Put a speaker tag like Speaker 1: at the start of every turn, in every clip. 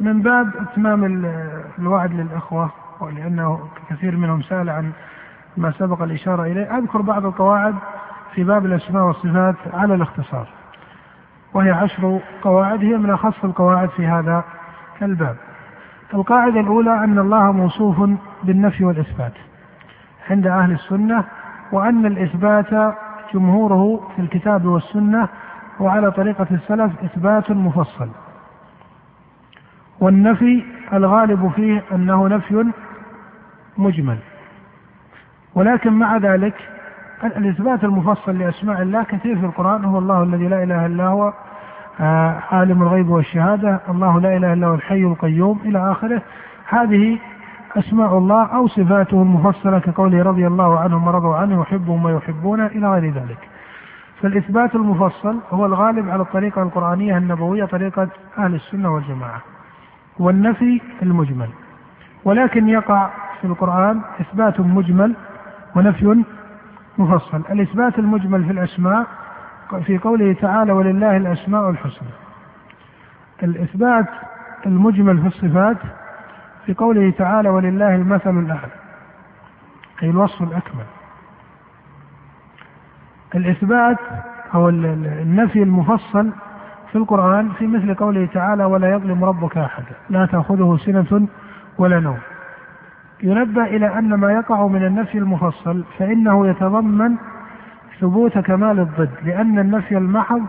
Speaker 1: من باب إتمام الوعد للإخوة ولأنه كثير منهم سأل عن ما سبق الإشارة إليه. أذكر بعض القواعد في باب الأسماء والصفات على الاختصار وهي عشر قواعد هي من أخص القواعد في هذا الباب. القاعدة الأولى أن الله موصوف بالنفي والإثبات عند أهل السنة وأن الإثبات جمهوره في الكتاب والسنة وعلى طريقة السلف إثبات مفصل. والنفي الغالب فيه أنه نفي مجمل ولكن مع ذلك الإثبات المفصل لأسماء الله كثير في القرآن هو الله الذي لا إله إلا هو آه، عالم الغيب والشهادة الله لا إله إلا هو الحي القيوم إلى آخره هذه أسماء الله أو صفاته المفصلة كقوله رضي الله عنهم ورضوا عنه يحبهم ويحبون إلى غير ذلك. فالإثبات المفصل هو الغالب على الطريقة القرآنية النبوية طريقة أهل السنة والجماعة. والنفي المجمل. ولكن يقع في القرآن إثبات مجمل ونفي مفصل. الإثبات المجمل في الأسماء في قوله تعالى ولله الأسماء الحسنى. الإثبات المجمل في الصفات في قوله تعالى ولله المثل الأعلى أي الوصف الأكمل الإثبات أو النفي المفصل في القرآن في مثل قوله تعالى ولا يظلم ربك أحدا لا تأخذه سنة ولا نوم. ينبه إلى أن ما يقع من النفي المفصل فإنه يتضمن ثبوت كمال الضد لأن النفي المحض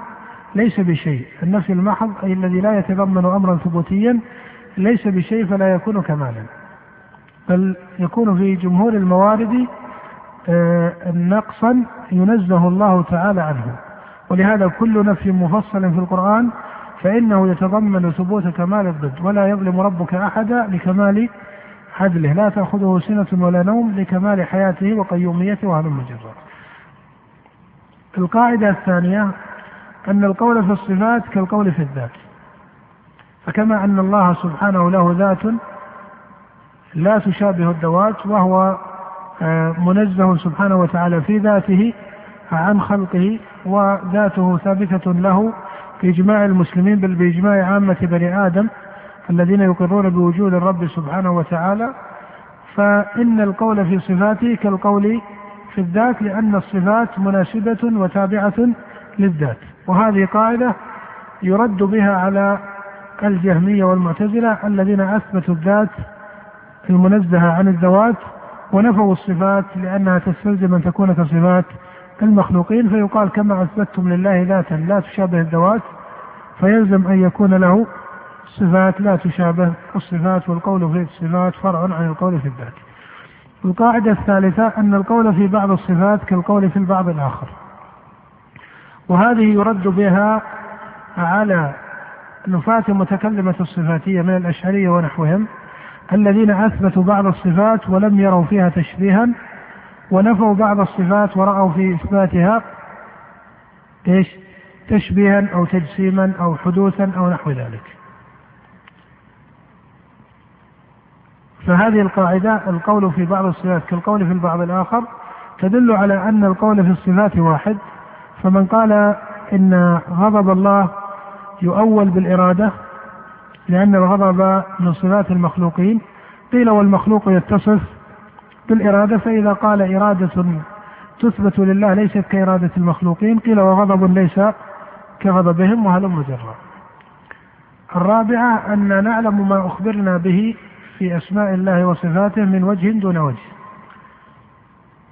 Speaker 1: ليس بشيء. النفي المحض أي الذي لا يتضمن أمرا ثبوتيا ليس بشيء فلا يكون كمالا. بل يكون في جمهور الموارد آه، نقصا ينزه الله تعالى عنه. ولهذا كل نفي مفصل في القرآن فإنه يتضمن ثبوت كمال الضد ولا يظلم ربك أحدا لكمال عدله لا تأخذه سنة ولا نوم لكمال حياته وقيوميته وهذا المجرد. القاعدة الثانية أن القول في الصفات كالقول في الذات فكما أن الله سبحانه له ذات لا تشابه الذوات وهو آه، منزه سبحانه وتعالى في ذاته عن خلقه وذاته ثابتة له بإجماع المسلمين بل بإجماع عامة بني آدم الذين يقرون بوجود الرب سبحانه وتعالى. فإن القول في صفاته كالقول في الذات لأن الصفات مناسبة وتابعة للذات. وهذه قاعدة يرد بها على الجهمية والمعتزلة الذين أثبتوا الذات المنزهة عن الذوات ونفوا الصفات لأنها تستلزم أن تكون كصفات المخلوقين فيقال كما أثبتتم لله ذاتا لا تشابه الذوات فيلزم أن يكون له صفات لا تشابه الصفات والقول في الصفات فرع عن القول في الذات. القاعدة الثالثة أن القول في بعض الصفات كالقول في البعض الآخر. وهذه يرد بها على نفاة متكلمة الصفاتية من الأشعرية ونحوهم الذين أثبتوا بعض الصفات ولم يروا فيها تشبيها ونفوا بعض الصفات ورأوا في إثباتها إيش؟ تشبيها أو تجسيما أو حدوثا أو نحو ذلك. فهذه القاعدة القول في بعض الصفات كالقول في البعض الآخر تدل على أن القول في الصفات واحد فمن قال إن غضب الله يؤول بالإرادة لأن الغضب من صفات المخلوقين قيل والمخلوق يتصف بالإرادة فإذا قال إرادة تثبت لله ليست كإرادة المخلوقين قيل وغضب ليس كغضبهم وهلم جرا الرابعة أن نعلم ما أخبرنا به في أسماء الله وصفاته من وجه دون وجه.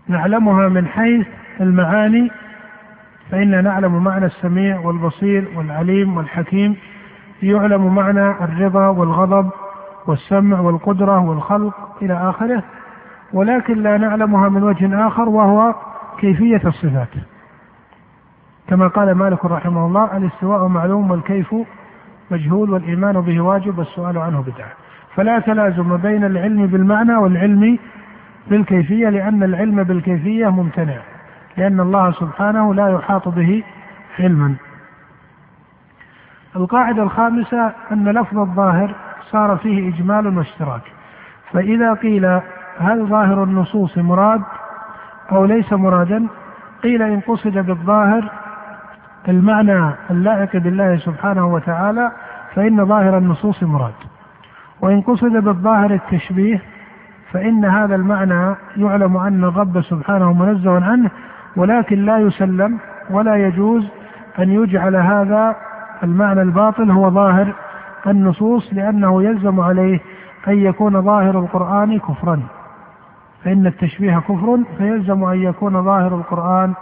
Speaker 1: نعلمها من حيث المعاني فإنا نعلم معنى السميع والبصير والعليم والحكيم يعلم معنى الرضا والغضب والسمع والقدرة والخلق إلى آخره. ولكن لا نعلمها من وجه آخر وهو كيفية الصفات. كما قال مالك رحمه الله الاستواء معلوم والكيف مجهول والإيمان به واجب والسؤال عنه بدعة. فلا تلازم بين العلم بالمعنى والعلم بالكيفية لأن العلم بالكيفية ممتنع لأن الله سبحانه لا يحاط به علما. القاعدة الخامسة أن لفظ الظاهر صار فيه إجمال واشتراك. فإذا قيل هل ظاهر النصوص مراد أو ليس مرادا؟ قيل إن قصد بالظاهر المعنى اللائق بالله سبحانه وتعالى فإن ظاهر النصوص مراد. وإن قصد بالظاهر التشبيه فإن هذا المعنى يعلم أن الرب سبحانه منزه عنه ولكن لا يسلم ولا يجوز أن يجعل هذا المعنى الباطل هو ظاهر النصوص لأنه يلزم عليه أن يكون ظاهر القرآن كفرا. فإن التشبيه كفر فيلزم أن يكون ظاهر القرآن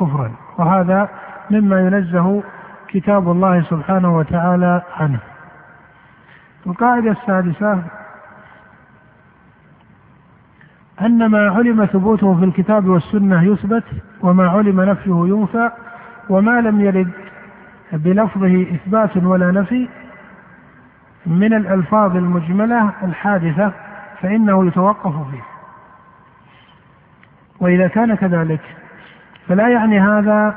Speaker 1: كفرا. وهذا مما ينزه كتاب الله سبحانه وتعالى عنه. القاعدة السادسة أن ما علم ثبوته في الكتاب والسنة يثبت وما علم نفيه ينفى وما لم يرد بلفظه إثبات ولا نفي من الألفاظ المجملة الحادثة فإنه يتوقف فيه. وإذا كان كذلك فلا يعني هذا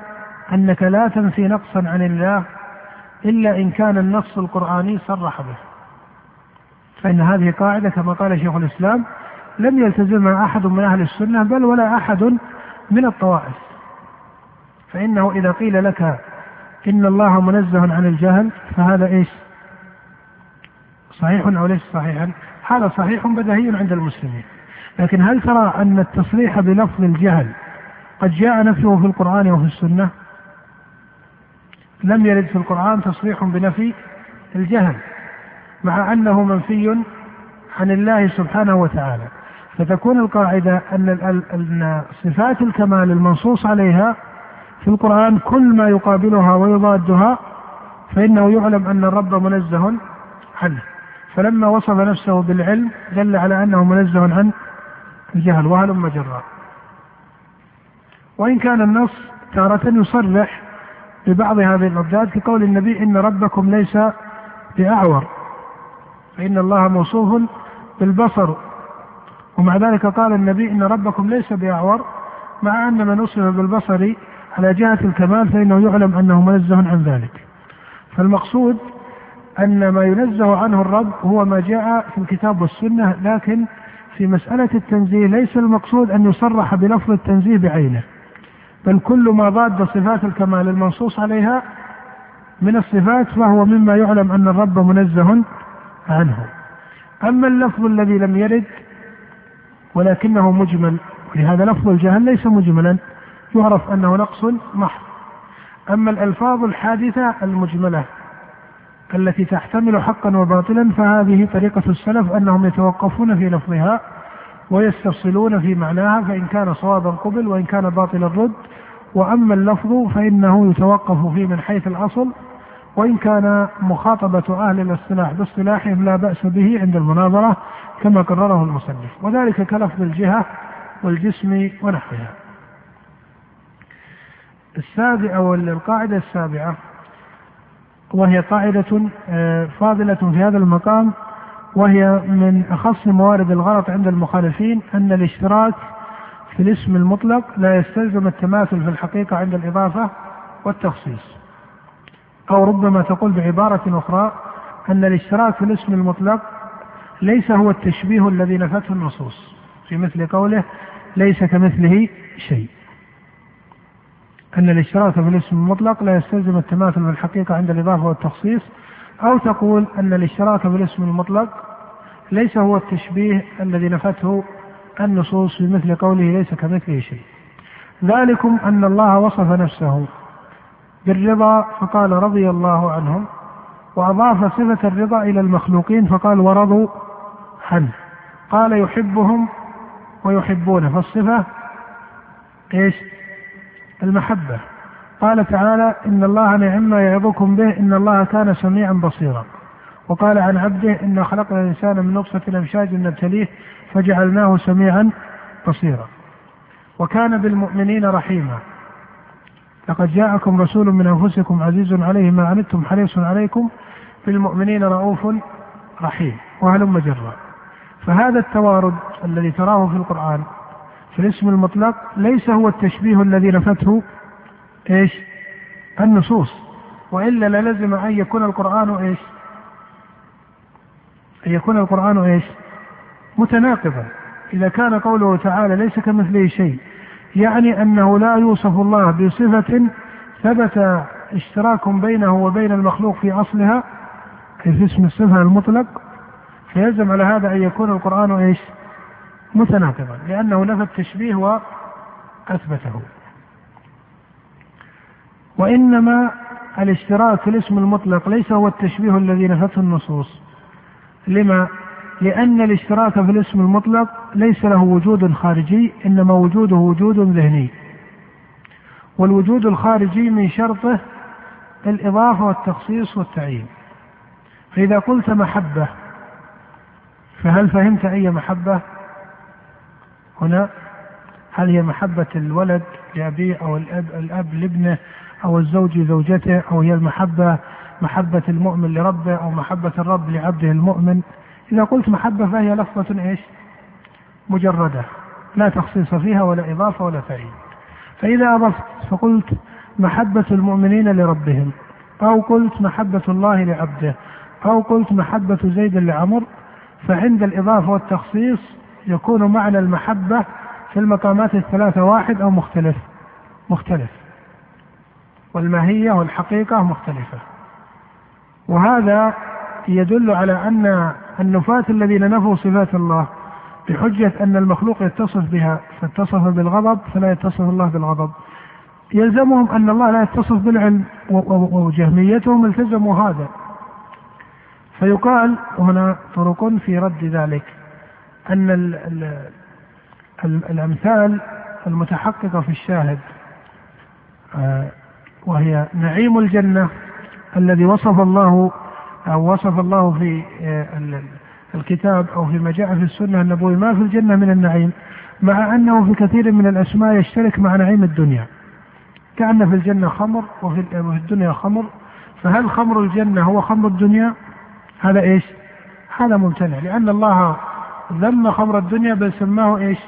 Speaker 1: أنك لا تنفي نقصا عن الله إلا إن كان النص القرآني صرح به. فإن هذه قاعدة كما قال شيخ الإسلام لم يلتزمها أحد من أهل السنة بل ولا أحد من الطوائف. فإنه إذا قيل لك إن الله منزه عن الجهل فهذا إيش؟ صحيح أو ليس صحيحا؟ هذا صحيح بدهي عند المسلمين. لكن هل ترى أن التصريح بلفظ الجهل قد جاء نفيه في القرآن وفي السنة؟ لم يرد في القرآن تصريح بنفي الجهل مع أنه منفي عن الله سبحانه وتعالى. فتكون القاعدة أن أن صفات الكمال المنصوص عليها في القرآن كل ما يقابلها ويضادها فإنه يعلم أن الرب منزه عنه. فلما وصف نفسه بالعلم دل على أنه منزه عن الجهل وهلم جرا وإن كان النص تارة يصرح ببعض هذه الأبداد كقول النبي إن ربكم ليس بأعور فإن الله موصوف بالبصر. ومع ذلك قال النبي إن ربكم ليس بأعور مع أن من وصف بالبصر على جهة الكمال فإنه يعلم أنه منزه عن ذلك. فالمقصود أن ما ينزه عنه الرب هو ما جاء في الكتاب والسنة لكن في مسألة التنزيه ليس المقصود أن يصرح بلفظ التنزيه بعينه بل كل ما ضاد صفات الكمال المنصوص عليها من الصفات فهو مما يعلم أن الرب منزه عنه. أما اللفظ الذي لم يرد ولكنه مجمل ولهذا لفظ الجهل ليس مجملا يعرف أنه نقص محض. أما الألفاظ الحادثة المجملة التي تحتمل حقا وباطلا فهذه طريقة السلف أنهم يتوقفون في لفظها ويستفصلون في معناها فإن كان صوابا قبل وإن كان باطلا رد. وأما اللفظ فإنه يتوقف فيه من حيث الأصل. وإن كان مخاطبة أهل الاصطلاح باصطلاحهم لا بأس به عند المناظرة كما قرره المصنف. وذلك كلفظ الجهة والجسم ونحوها. السابعة والقاعدة السابعة. وهي قاعدة آه، فاضلة في هذا المقام وهي من أخص موارد الغلط عند المخالفين أن الاشتراك في الاسم المطلق لا يستلزم التماثل في الحقيقة عند الإضافة والتخصيص. أو ربما تقول بعبارة أخرى أن الاشتراك في الاسم المطلق ليس هو التشبيه الذي نفته النصوص في مثل قوله ليس كمثله شيء. أن الاشتراك في الاسم المطلق لا يستلزم التماثل في الحقيقة عند الإضافة والتخصيص أو تقول أن الاشتراك في الاسم المطلق ليس هو التشبيه الذي نفته النصوص في مثل قوله ليس كمثله شيء ذلكم أن الله وصف نفسه بالرضا فقال رضي الله عنهم وأضاف صفة الرضا إلى المخلوقين فقال ورضوا عنه قال يحبهم ويحبونه فالصفة إيش؟ المحبة. قال تعالى إن الله نعم يعظكم به إن الله كان سميعا بصيرا. وقال عن عبده إنا خلقنا الإنسان من نطفة أمشاج نبتليه فجعلناه سميعا بصيرا. وكان بالمؤمنين رحيما. لقد جاءكم رسول من أنفسكم عزيز عليه ما عنتم حريص عليكم بالمؤمنين رؤوف رحيم وهلم جرا فهذا التوارد الذي تراه في القرآن في الاسم المطلق ليس هو التشبيه الذي نفته إيش؟ النصوص وإلا للزم أن يكون القرآن إيش؟ أن يكون القرآن إيش؟ متناقضا إذا كان قوله تعالى ليس كمثله شيء يعني أنه لا يوصف الله بصفة ثبت اشتراك بينه وبين المخلوق في أصلها في اسم الصفة المطلق فيلزم على هذا أن يكون القرآن إيش متناقضا لأنه نفى التشبيه وأثبته. وإنما الاشتراك في الاسم المطلق ليس هو التشبيه الذي نفته النصوص. لما؟ لأن الاشتراك في الاسم المطلق ليس له وجود خارجي إنما وجوده وجود ذهني. والوجود الخارجي من شرطه الإضافة والتخصيص والتعيين. فإذا قلت محبة فهل فهمت أي محبة؟ هنا هل هي محبة الولد لأبيه أو الأب, الأب لابنه أو الزوج لزوجته أو هي المحبة محبة المؤمن لربه أو محبة الرب لعبده المؤمن؟ إذا قلت محبة فهي لفظة إيش؟ مجردة لا تخصيص فيها ولا إضافة ولا تعيين. فإذا أضفت فقلت محبة المؤمنين لربهم أو قلت محبة الله لعبده أو قلت محبة زيد لعمر فعند الإضافة والتخصيص يكون معنى المحبة في المقامات الثلاثة واحد أو مختلف مختلف. والماهية والحقيقة مختلفة. وهذا يدل على أن النفاة الذين نفوا صفات الله بحجة أن المخلوق يتصف بها فاتصف بالغضب فلا يتصف الله بالغضب. يلزمهم أن الله لا يتصف بالعلم وجهميتهم التزموا هذا. فيقال هنا طرق في رد ذلك. أن ال ال الأمثال المتحققة في الشاهد آه، وهي نعيم الجنة الذي وصف الله أو وصف الله في آه، الكتاب أو فيما جاء في السنة النبوية ما في الجنة من النعيم مع أنه في كثير من الأسماء يشترك مع نعيم الدنيا. كأن في الجنة خمر وفي الدنيا خمر فهل خمر الجنة هو خمر الدنيا؟ هذا إيش؟ هذا ممتنع لأن الله ذم خمر الدنيا بل سماه إيش؟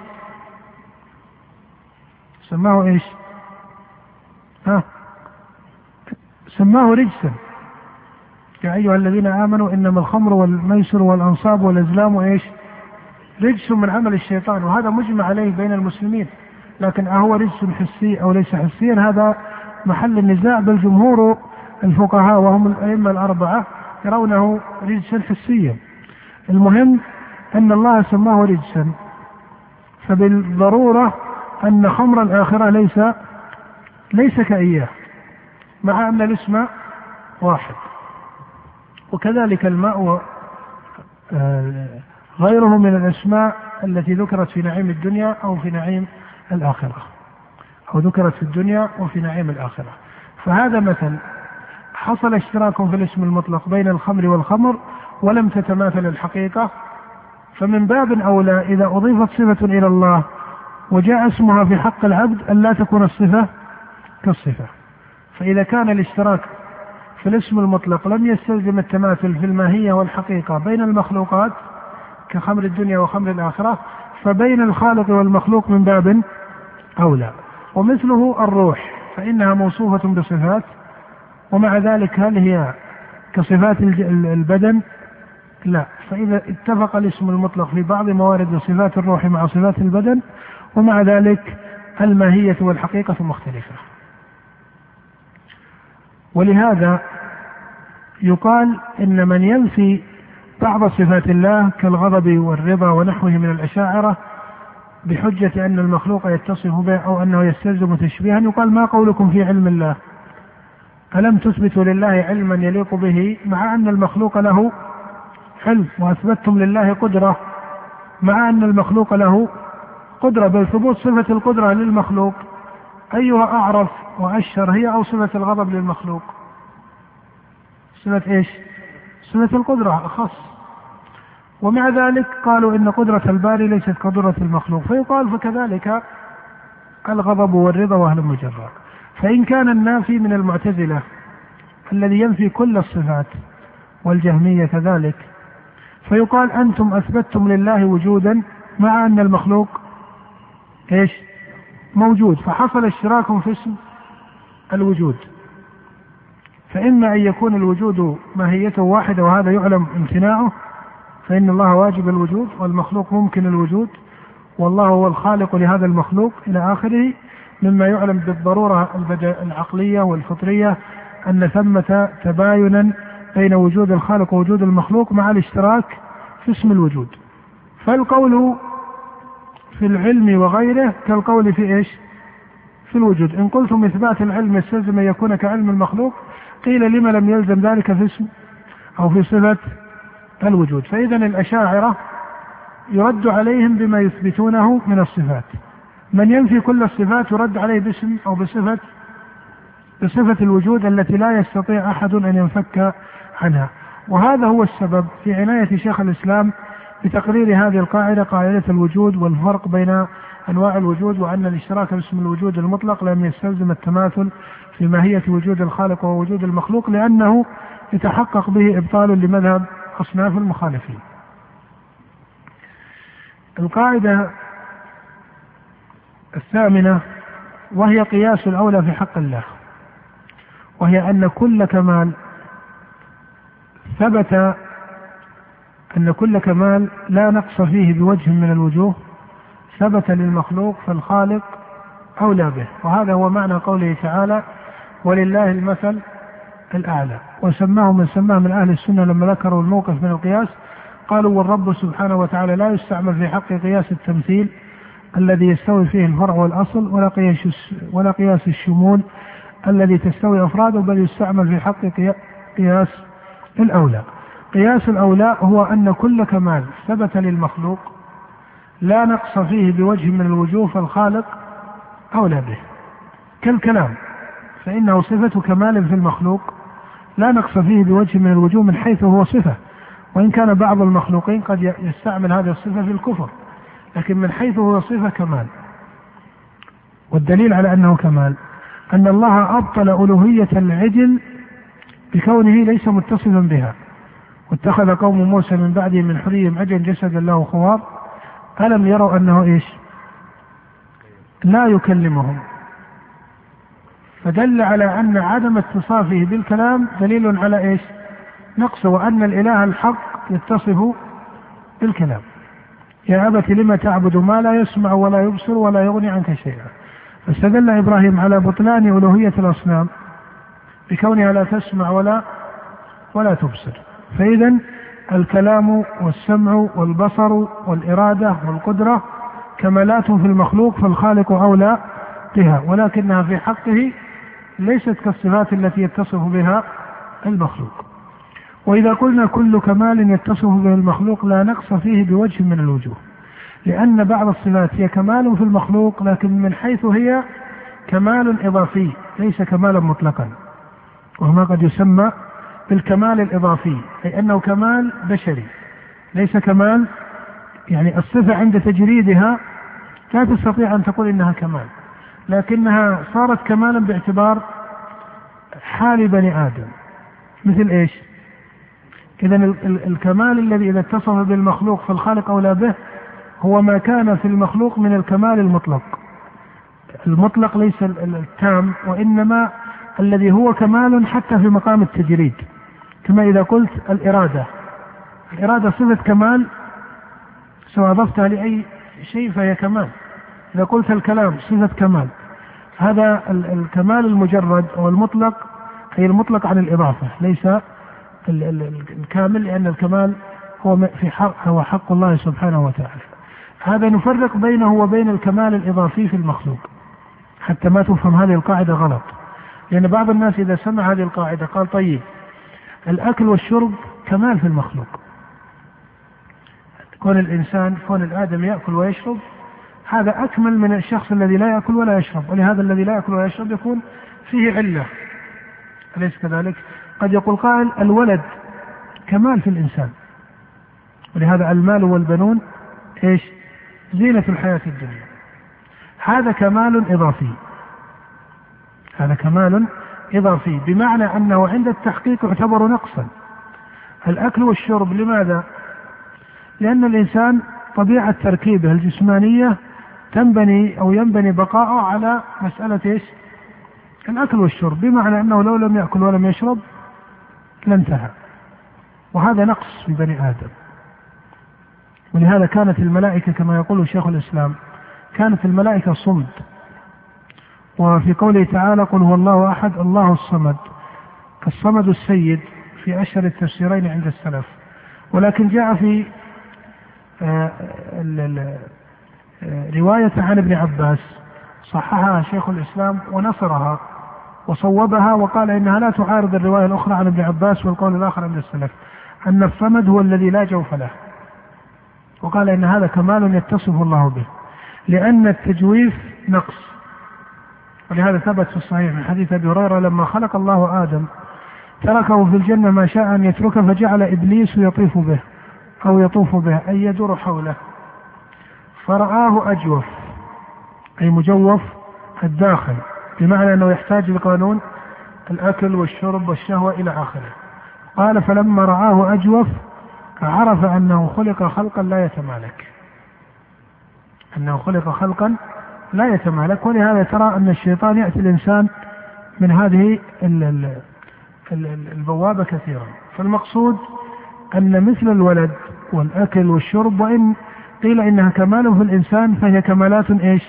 Speaker 1: سماه إيش؟ ها؟ سماه رجسا. يا أيها الذين آمنوا إنما الخمر والميسر والأنصاب والأزلام إيش؟ رجس من عمل الشيطان وهذا مجمع عليه بين المسلمين. لكن أهو رجس حسي أو ليس حسيا هذا محل النزاع بل جمهور الفقهاء وهم الأئمة الأربعة يرونه رجسا حسيا. المهم أن الله سماه رجسا. فبالضرورة أن خمر الآخرة ليس ليس كإياه مع أن الاسم واحد. وكذلك الماء آه، غيره من الأسماء التي ذكرت في نعيم الدنيا أو في نعيم الآخرة. أو ذكرت في الدنيا وفي نعيم الآخرة. فهذا مثل. حصل اشتراك في الاسم المطلق بين الخمر والخمر ولم تتماثل الحقيقة. فمن باب أولى إذا أضيفت صفة إلى الله وجاء اسمها في حق العبد أن لا تكون الصفة كالصفة. فإذا كان الاشتراك في الاسم المطلق لم يستلزم التماثل في الماهية والحقيقة بين المخلوقات كخمر الدنيا وخمر الآخرة فبين الخالق والمخلوق من باب أولى. ومثله الروح فإنها موصوفة بصفات ومع ذلك هل هي كصفات البدن لا. فإذا اتفق الاسم المطلق في بعض موارد صفات الروح مع صفات البدن ومع ذلك الماهية والحقيقة مختلفة. ولهذا يقال إن من ينفي بعض صفات الله كالغضب والرضا ونحوه من الأشاعرة بحجة أن المخلوق يتصف به أو أنه يستلزم تشبيها يقال ما قولكم في علم الله؟ ألم تثبتوا لله علما يليق به مع أن المخلوق له علم وأثبتتم لله قدرة مع أن المخلوق له قدرة بل ثبوت صفة القدرة للمخلوق. أيها أعرف وأشهر هي أو صفة الغضب للمخلوق. صفة إيش؟ صفة القدرة أخص. ومع ذلك قالوا إن قدرة الباري ليست كقدرة المخلوق. فيقال فكذلك الغضب والرضا وأهل مجرد فإن كان النافي من المعتزلة الذي ينفي كل الصفات والجهمية كذلك فيقال أنتم أثبتتم لله وجودا مع أن المخلوق إيش؟ موجود. فحصل اشتراك في اسم الوجود. فإما أن يكون الوجود ماهيته واحدة وهذا يعلم امتناعه فإن الله واجب الوجود والمخلوق ممكن الوجود والله هو الخالق لهذا المخلوق إلى آخره مما يعلم بالضرورة العقلية والفطرية أن ثمة تباينا بين وجود الخالق ووجود المخلوق مع الاشتراك في اسم الوجود. فالقول في العلم وغيره كالقول في إيش؟ في الوجود. إن قلتم إثبات العلم يستلزم أن يكون كعلم المخلوق قيل لما لم يلزم ذلك في اسم أو في صفة الوجود. فإذا الأشاعرة يرد عليهم بما يثبتونه من الصفات. من ينفي كل الصفات يرد عليه باسم أو بصفة بصفة الوجود التي لا يستطيع أحد أن ينفك عنها وهذا هو السبب في عناية شيخ الإسلام بتقرير هذه القاعدة قاعدة الوجود والفرق بين أنواع الوجود وأن الإشتراك باسم الوجود المطلق لم يستلزم التماثل في ماهية وجود الخالق ووجود المخلوق لأنه يتحقق به إبطال لمذهب أصناف المخالفين. القاعدة الثامنة وهي قياس الأولى في حق الله وهي أن كل كمال ثبت أن كل كمال لا نقص فيه بوجه من الوجوه ثبت للمخلوق فالخالق أولى به وهذا هو معنى قوله تعالى ولله المثل الأعلى وسماه من سماه من أهل السنة لما ذكروا الموقف من القياس قالوا والرب سبحانه وتعالى لا يستعمل في حق قياس التمثيل الذي يستوي فيه الفرع والأصل ولا قياس ولا قياس الشمول الذي تستوي أفراده بل يستعمل في حق قياس الأولى. قياس الأولى هو أن كل كمال ثبت للمخلوق لا نقص فيه بوجه من الوجوه فالخالق أولى به. كالكلام فإنه صفة كمال في المخلوق لا نقص فيه بوجه من الوجوه من حيث هو صفة وإن كان بعض المخلوقين قد يستعمل هذه الصفة في الكفر لكن من حيث هو صفة كمال. والدليل على أنه كمال أن الله أبطل ألوهية العجل بكونه ليس متصفا بها. واتخذ قوم موسى من بعده من حليهم عجل جسدا له خوار. ألم يروا أنه إيش؟ لا يكلمهم. فدل على أن عدم اتصافه بالكلام دليل على إيش؟ نقصه وأن الإله الحق يتصف بالكلام. يا أبت لم تعبد ما لا يسمع ولا يبصر ولا يغني عنك شيئا؟ فاستدل إبراهيم على بطلان ألوهية الأصنام. بكونها لا تسمع ولا ولا تبصر. فإذا الكلام والسمع والبصر والإرادة والقدرة كمالات في المخلوق فالخالق أولى بها ولكنها في حقه ليست كالصفات التي يتصف بها المخلوق. وإذا قلنا كل كمال يتصف به المخلوق لا نقص فيه بوجه من الوجوه لأن بعض الصفات هي كمال في المخلوق لكن من حيث هي كمال إضافي ليس كمالا مطلقا. وهما قد يسمى بالكمال الإضافي أي أنه كمال بشري. ليس كمال يعني الصفة عند تجريدها لا تستطيع أن تقول إنها كمال لكنها صارت كمالا باعتبار حال بني آدم. مثل إيش؟ إذا الكمال الذي إذا اتصف بالمخلوق فالخالق أولى به هو ما كان في المخلوق من الكمال المطلق. المطلق ليس التام وإنما الذي هو كمال حتى في مقام التجريد. كما إذا قلت الإرادة. الإرادة صفة كمال سواء أضفتها لأي شيء فهي كمال. إذا قلت الكلام صفة كمال. هذا الكمال المجرد أو المطلق أي المطلق عن الإضافة. ليس الكامل لأن الكمال هو في حق هو حق الله سبحانه وتعالى. هذا نفرق بينه وبين الكمال الإضافي في المخلوق. حتى ما تفهم هذه القاعدة غلط. لأن بعض الناس إذا سمع هذه القاعدة قال طيب الأكل والشرب كمال في المخلوق. كون الإنسان كون الآدم يأكل ويشرب هذا أكمل من الشخص الذي لا يأكل ولا يشرب. ولهذا الذي لا يأكل ولا يشرب يكون فيه علة. أليس كذلك؟ قد يقول قائل الولد كمال في الإنسان. ولهذا المال والبنون إيش؟ زينة الحياة الدنيا. هذا كمال إضافي. هذا كمال إضافي بمعنى أنه عند التحقيق يعتبر نقصا الأكل والشرب لماذا؟ لأن الإنسان طبيعة تركيبه الجسمانية تنبني أو ينبني بقاؤه على مسألة إيش؟ الأكل والشرب بمعنى أنه لو لم يأكل ولم يشرب لانتهى وهذا نقص في بني آدم ولهذا كانت الملائكة كما يقول شيخ الإسلام كانت الملائكة صمد وفي قوله تعالى قل هو الله أحد الله الصمد فالصمد السيد في أشهر التفسيرين عند السلف. ولكن جاء في آه، آه، رواية عن ابن عباس صححها شيخ الإسلام ونصرها وصوبها وقال إنها لا تعارض الرواية الأخرى عن ابن عباس والقول الآخر عند السلف أن الصمد هو الذي لا جوف له. وقال إن هذا كمال يتصف الله به لأن التجويف نقص. ولهذا ثبت في الصحيح من حديث أبي هريرة لما خلق الله آدم تركه في الجنة ما شاء أن يتركه فجعل إبليس يطيف به أو يطوف به أي يدور حوله. فرآه أجوف أي مجوف الداخل بمعنى أنه يحتاج لقانون الأكل والشرب والشهوة إلى آخره. قال فلما رآه أجوف عرف أنه خلق خلقا لا يتمالك. أنه خلق خلقا لا يتمالك. ولهذا ترى أن الشيطان يأتي الإنسان من هذه البوابة كثيرا فالمقصود أن مثل الولد والأكل والشرب وإن قيل إنها كمال في الإنسان فهي كمالات إيش؟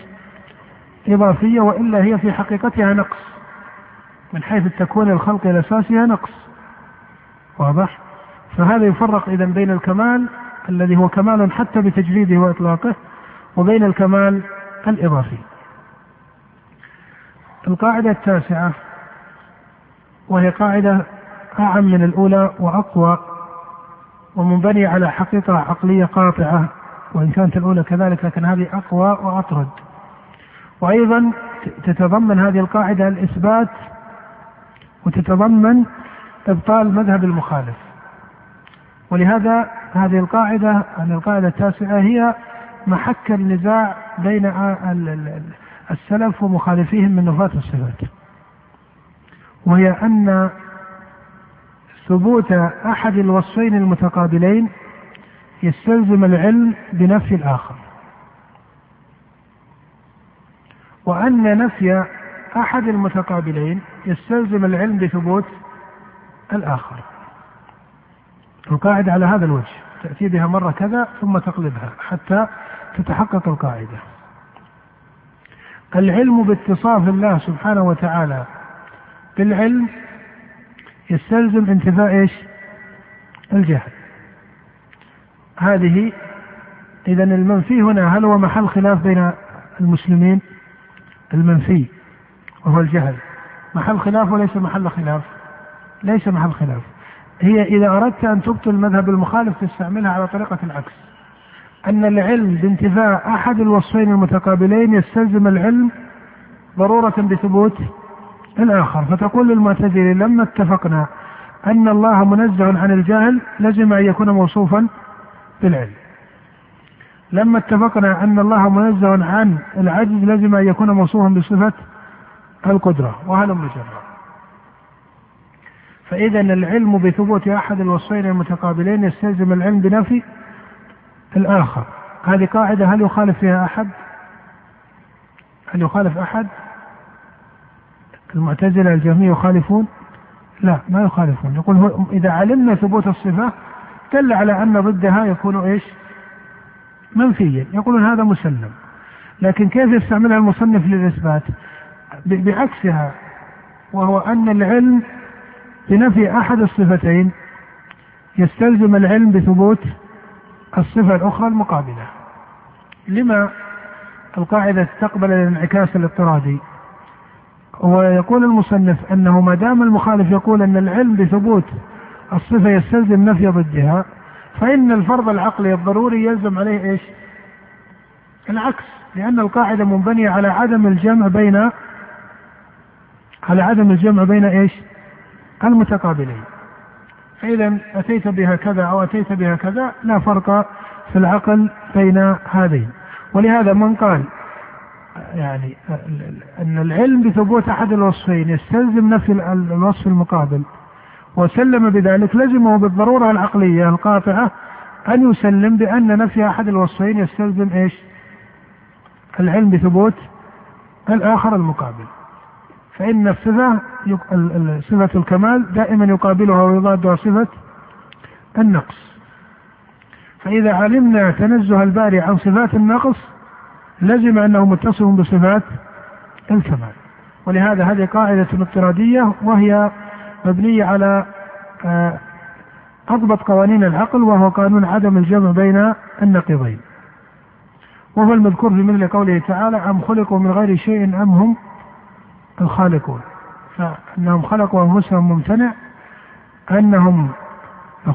Speaker 1: إضافية وإلا هي في حقيقتها نقص. من حيث التكوين الخلقي الأساسي نقص. واضح؟ فهذا يفرق إذا بين الكمال الذي هو كمال حتى بتجريده وإطلاقه وبين الكمال الإضافي. القاعدة التاسعة وهي قاعدة أعم من الأولى وأقوى ومنبنية على حقيقة عقلية قاطعة وإن كانت الأولى كذلك لكن هذه أقوى وأطرد. وأيضا تتضمن هذه القاعدة الإثبات وتتضمن إبطال مذهب المخالف. ولهذا هذه القاعدة هذه القاعدة التاسعة هي محك النزاع بين السلف ومخالفيهم من نفاة الصفات. وهي أن ثبوت أحد الوصفين المتقابلين يستلزم العلم بنفي الآخر. وأن نفي أحد المتقابلين يستلزم العلم بثبوت الآخر. القاعدة على هذا الوجه تأتي بها مرة كذا ثم تقلبها حتى تتحقق القاعدة. العلم باتصاف الله سبحانه وتعالى بالعلم يستلزم انتفاء إيش؟ الجهل. هذه اذا المنفي هنا هل هو محل خلاف بين المسلمين؟ المنفي وهو الجهل محل خلاف وليس محل خلاف؟ ليس محل خلاف. هي إذا أردت أن تبطل المذهب المخالف تستعملها على طريقة العكس. أن العلم بانتفاء أحد الوصفين المتقابلين يستلزم العلم ضرورة بثبوت الآخر. فتقول للمعتزلة لما اتفقنا أن الله منزه عن الجهل لزم أن يكون موصوفا بالعلم. لما اتفقنا أن الله منزه عن العجز لزم أن يكون موصوفا بصفة القدرة. وهذا مجرد فإذا العلم بثبوت أحد الوصفين المتقابلين يستلزم العلم بنفي الآخر هذه قاعدة هل يخالف فيها أحد؟ هل يخالف أحد؟ المعتزلة الجهمية يخالفون؟ لا ما يخالفون يقول إذا علمنا ثبوت الصفة دل على أن ضدها يكون إيش؟ منفيا يقولون هذا مسلم لكن كيف يستعملها المصنف للإثبات؟ بعكسها وهو أن العلم بنفي أحد الصفتين يستلزم العلم بثبوت الصفة الأخرى المقابلة. لما القاعدة تقبل الانعكاس الاضطرادي؟ ويقول المصنف أنه ما دام المخالف يقول أن العلم بثبوت الصفة يستلزم نفي ضدها فإن الفرض العقلي الضروري يلزم عليه إيش؟ العكس لأن القاعدة منبنية على عدم الجمع بين على عدم الجمع بين إيش؟ المتقابلين. فإذا أتيت بها كذا أو أتيت بها كذا لا فرق في العقل بين هذين. ولهذا من قال يعني أن العلم بثبوت أحد الوصفين يستلزم نفي الوصف المقابل وسلم بذلك لزمه بالضرورة العقلية القاطعة أن يسلم بأن نفي أحد الوصفين يستلزم إيش؟ العلم بثبوت الآخر المقابل. فإن الصفة صفة الكمال دائما يقابلها ويضادها صفة النقص. فإذا علمنا تنزه الباري عن صفات النقص لزم أنه متصف بصفات الكمال. ولهذا هذه قاعدة اضطرادية وهي مبنية على آه، أضبط قوانين العقل وهو قانون عدم الجمع بين النقيضين. وهو المذكور في مثل قوله تعالى أم خلقوا من غير شيء أم هم الخالقون. فأنهم خلقوا أنفسهم ممتنع. أنهم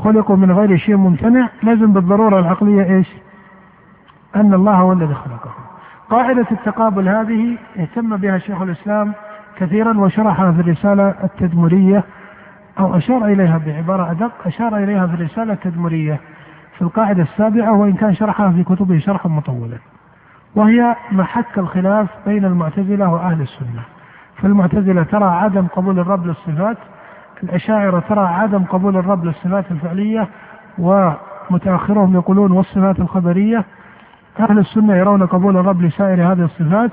Speaker 1: خلقوا من غير شيء ممتنع. لازم بالضرورة العقلية إيش؟ أن الله هو الذي خلقهم. قاعدة التقابل هذه اهتم بها شيخ الإسلام كثيرا وشرحها في الرسالة التدمرية أو أشار إليها بعبارة أدق أشار إليها في الرسالة التدمرية في القاعدة السابعة وإن كان شرحها في كتبه شرحا مطولا. وهي محك الخلاف بين المعتزلة وأهل السنة. فالمعتزلة ترى عدم قبول الرب للصفات الأشاعرة ترى عدم قبول الرب للصفات الفعلية ومتأخرهم يقولون والصفات الخبرية. أهل السنة يرون قبول الرب لسائر هذه الصفات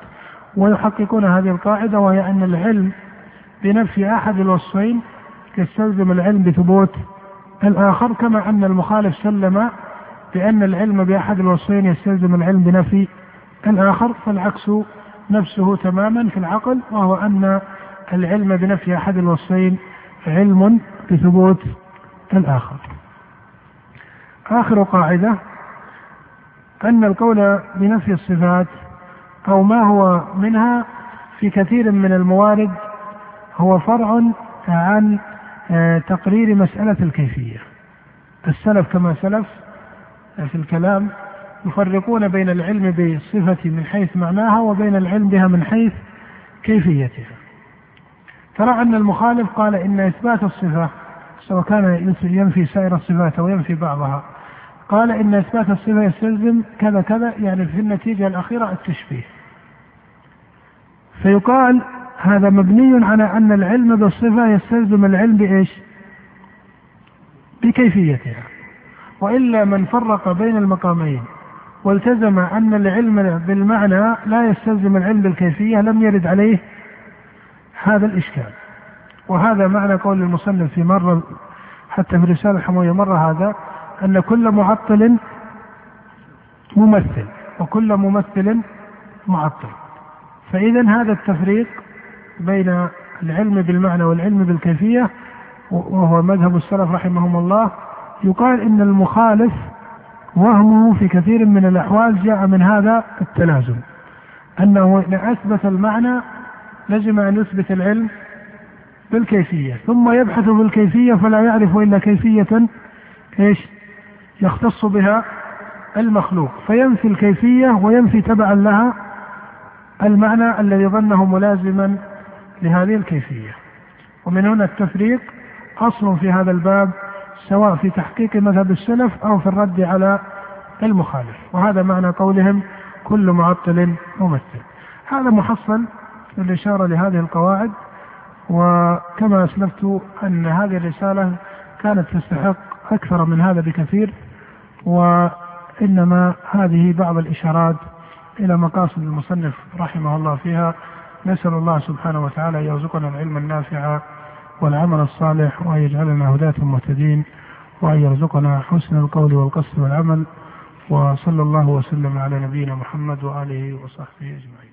Speaker 1: ويحققون هذه القاعدة وهي أن العلم بنفي أحد الوصفين يستلزم العلم بثبوت الآخر كما أن المخالف سلم بأن العلم بأحد الوصفين يستلزم العلم بنفي الآخر فالعكس نفسه تماما في العقل وهو أن العلم بنفي أحد الوصفين علم بثبوت الآخر. آخر قاعدة أن القول بنفي الصفات أو ما هو منها في كثير من الموارد هو فرع عن آه، تقرير مسألة الكيفية. السلف كما سلف في الكلام يفرقون بين العلم بالصفة من حيث معناها وبين العلم بها من حيث كيفيتها. ترى أن المخالف قال إن إثبات الصفة سواء كان ينفي سائر الصفات أو ينفي بعضها قال إن إثبات الصفة يستلزم كذا كذا يعني في النتيجة الأخيرة التشبيه. فيقال هذا مبني على أن العلم بالصفة يستلزم العلم بإيش؟ بكيفيتها. وإلا من فرق بين المقامين. والتزم أن العلم بالمعنى لا يستلزم العلم بالكيفية لم يرد عليه هذا الإشكال. وهذا معنى قول المصنف في مرة حتى في رسالة الحموية مرة هذا أن كل معطل ممثل وكل ممثل معطل. فإذا هذا التفريق بين العلم بالمعنى والعلم بالكيفية وهو مذهب السلف رحمهم الله يقال إن المخالف وهمه في كثير من الأحوال جاء من هذا التلازم أنه إن أثبت المعنى لزم أن يثبت العلم بالكيفية ثم يبحث بالكيفية فلا يعرف إلا كيفية إيش؟ يختص بها المخلوق. فينفي الكيفية وينفي تبعا لها المعنى الذي ظنه ملازما لهذه الكيفية. ومن هنا التفريق أصل في هذا الباب سواء في تحقيق مذهب السلف أو في الرد على المخالف. وهذا معنى قولهم كل معطل ممثل. هذا محصل للإشارة لهذه القواعد وكما أسلفت أن هذه الرسالة كانت تستحق أكثر من هذا بكثير وإنما هذه بعض الإشارات إلى مقاصد المصنف رحمه الله فيها. نسأل الله سبحانه وتعالى يرزقنا العلم النافع والعمل الصالح وأن يجعلنا هداة مهتدين وأن يرزقنا حسن القول والقصد والعمل. وصلى الله وسلم على نبينا محمد وآله وصحبه أجمعين.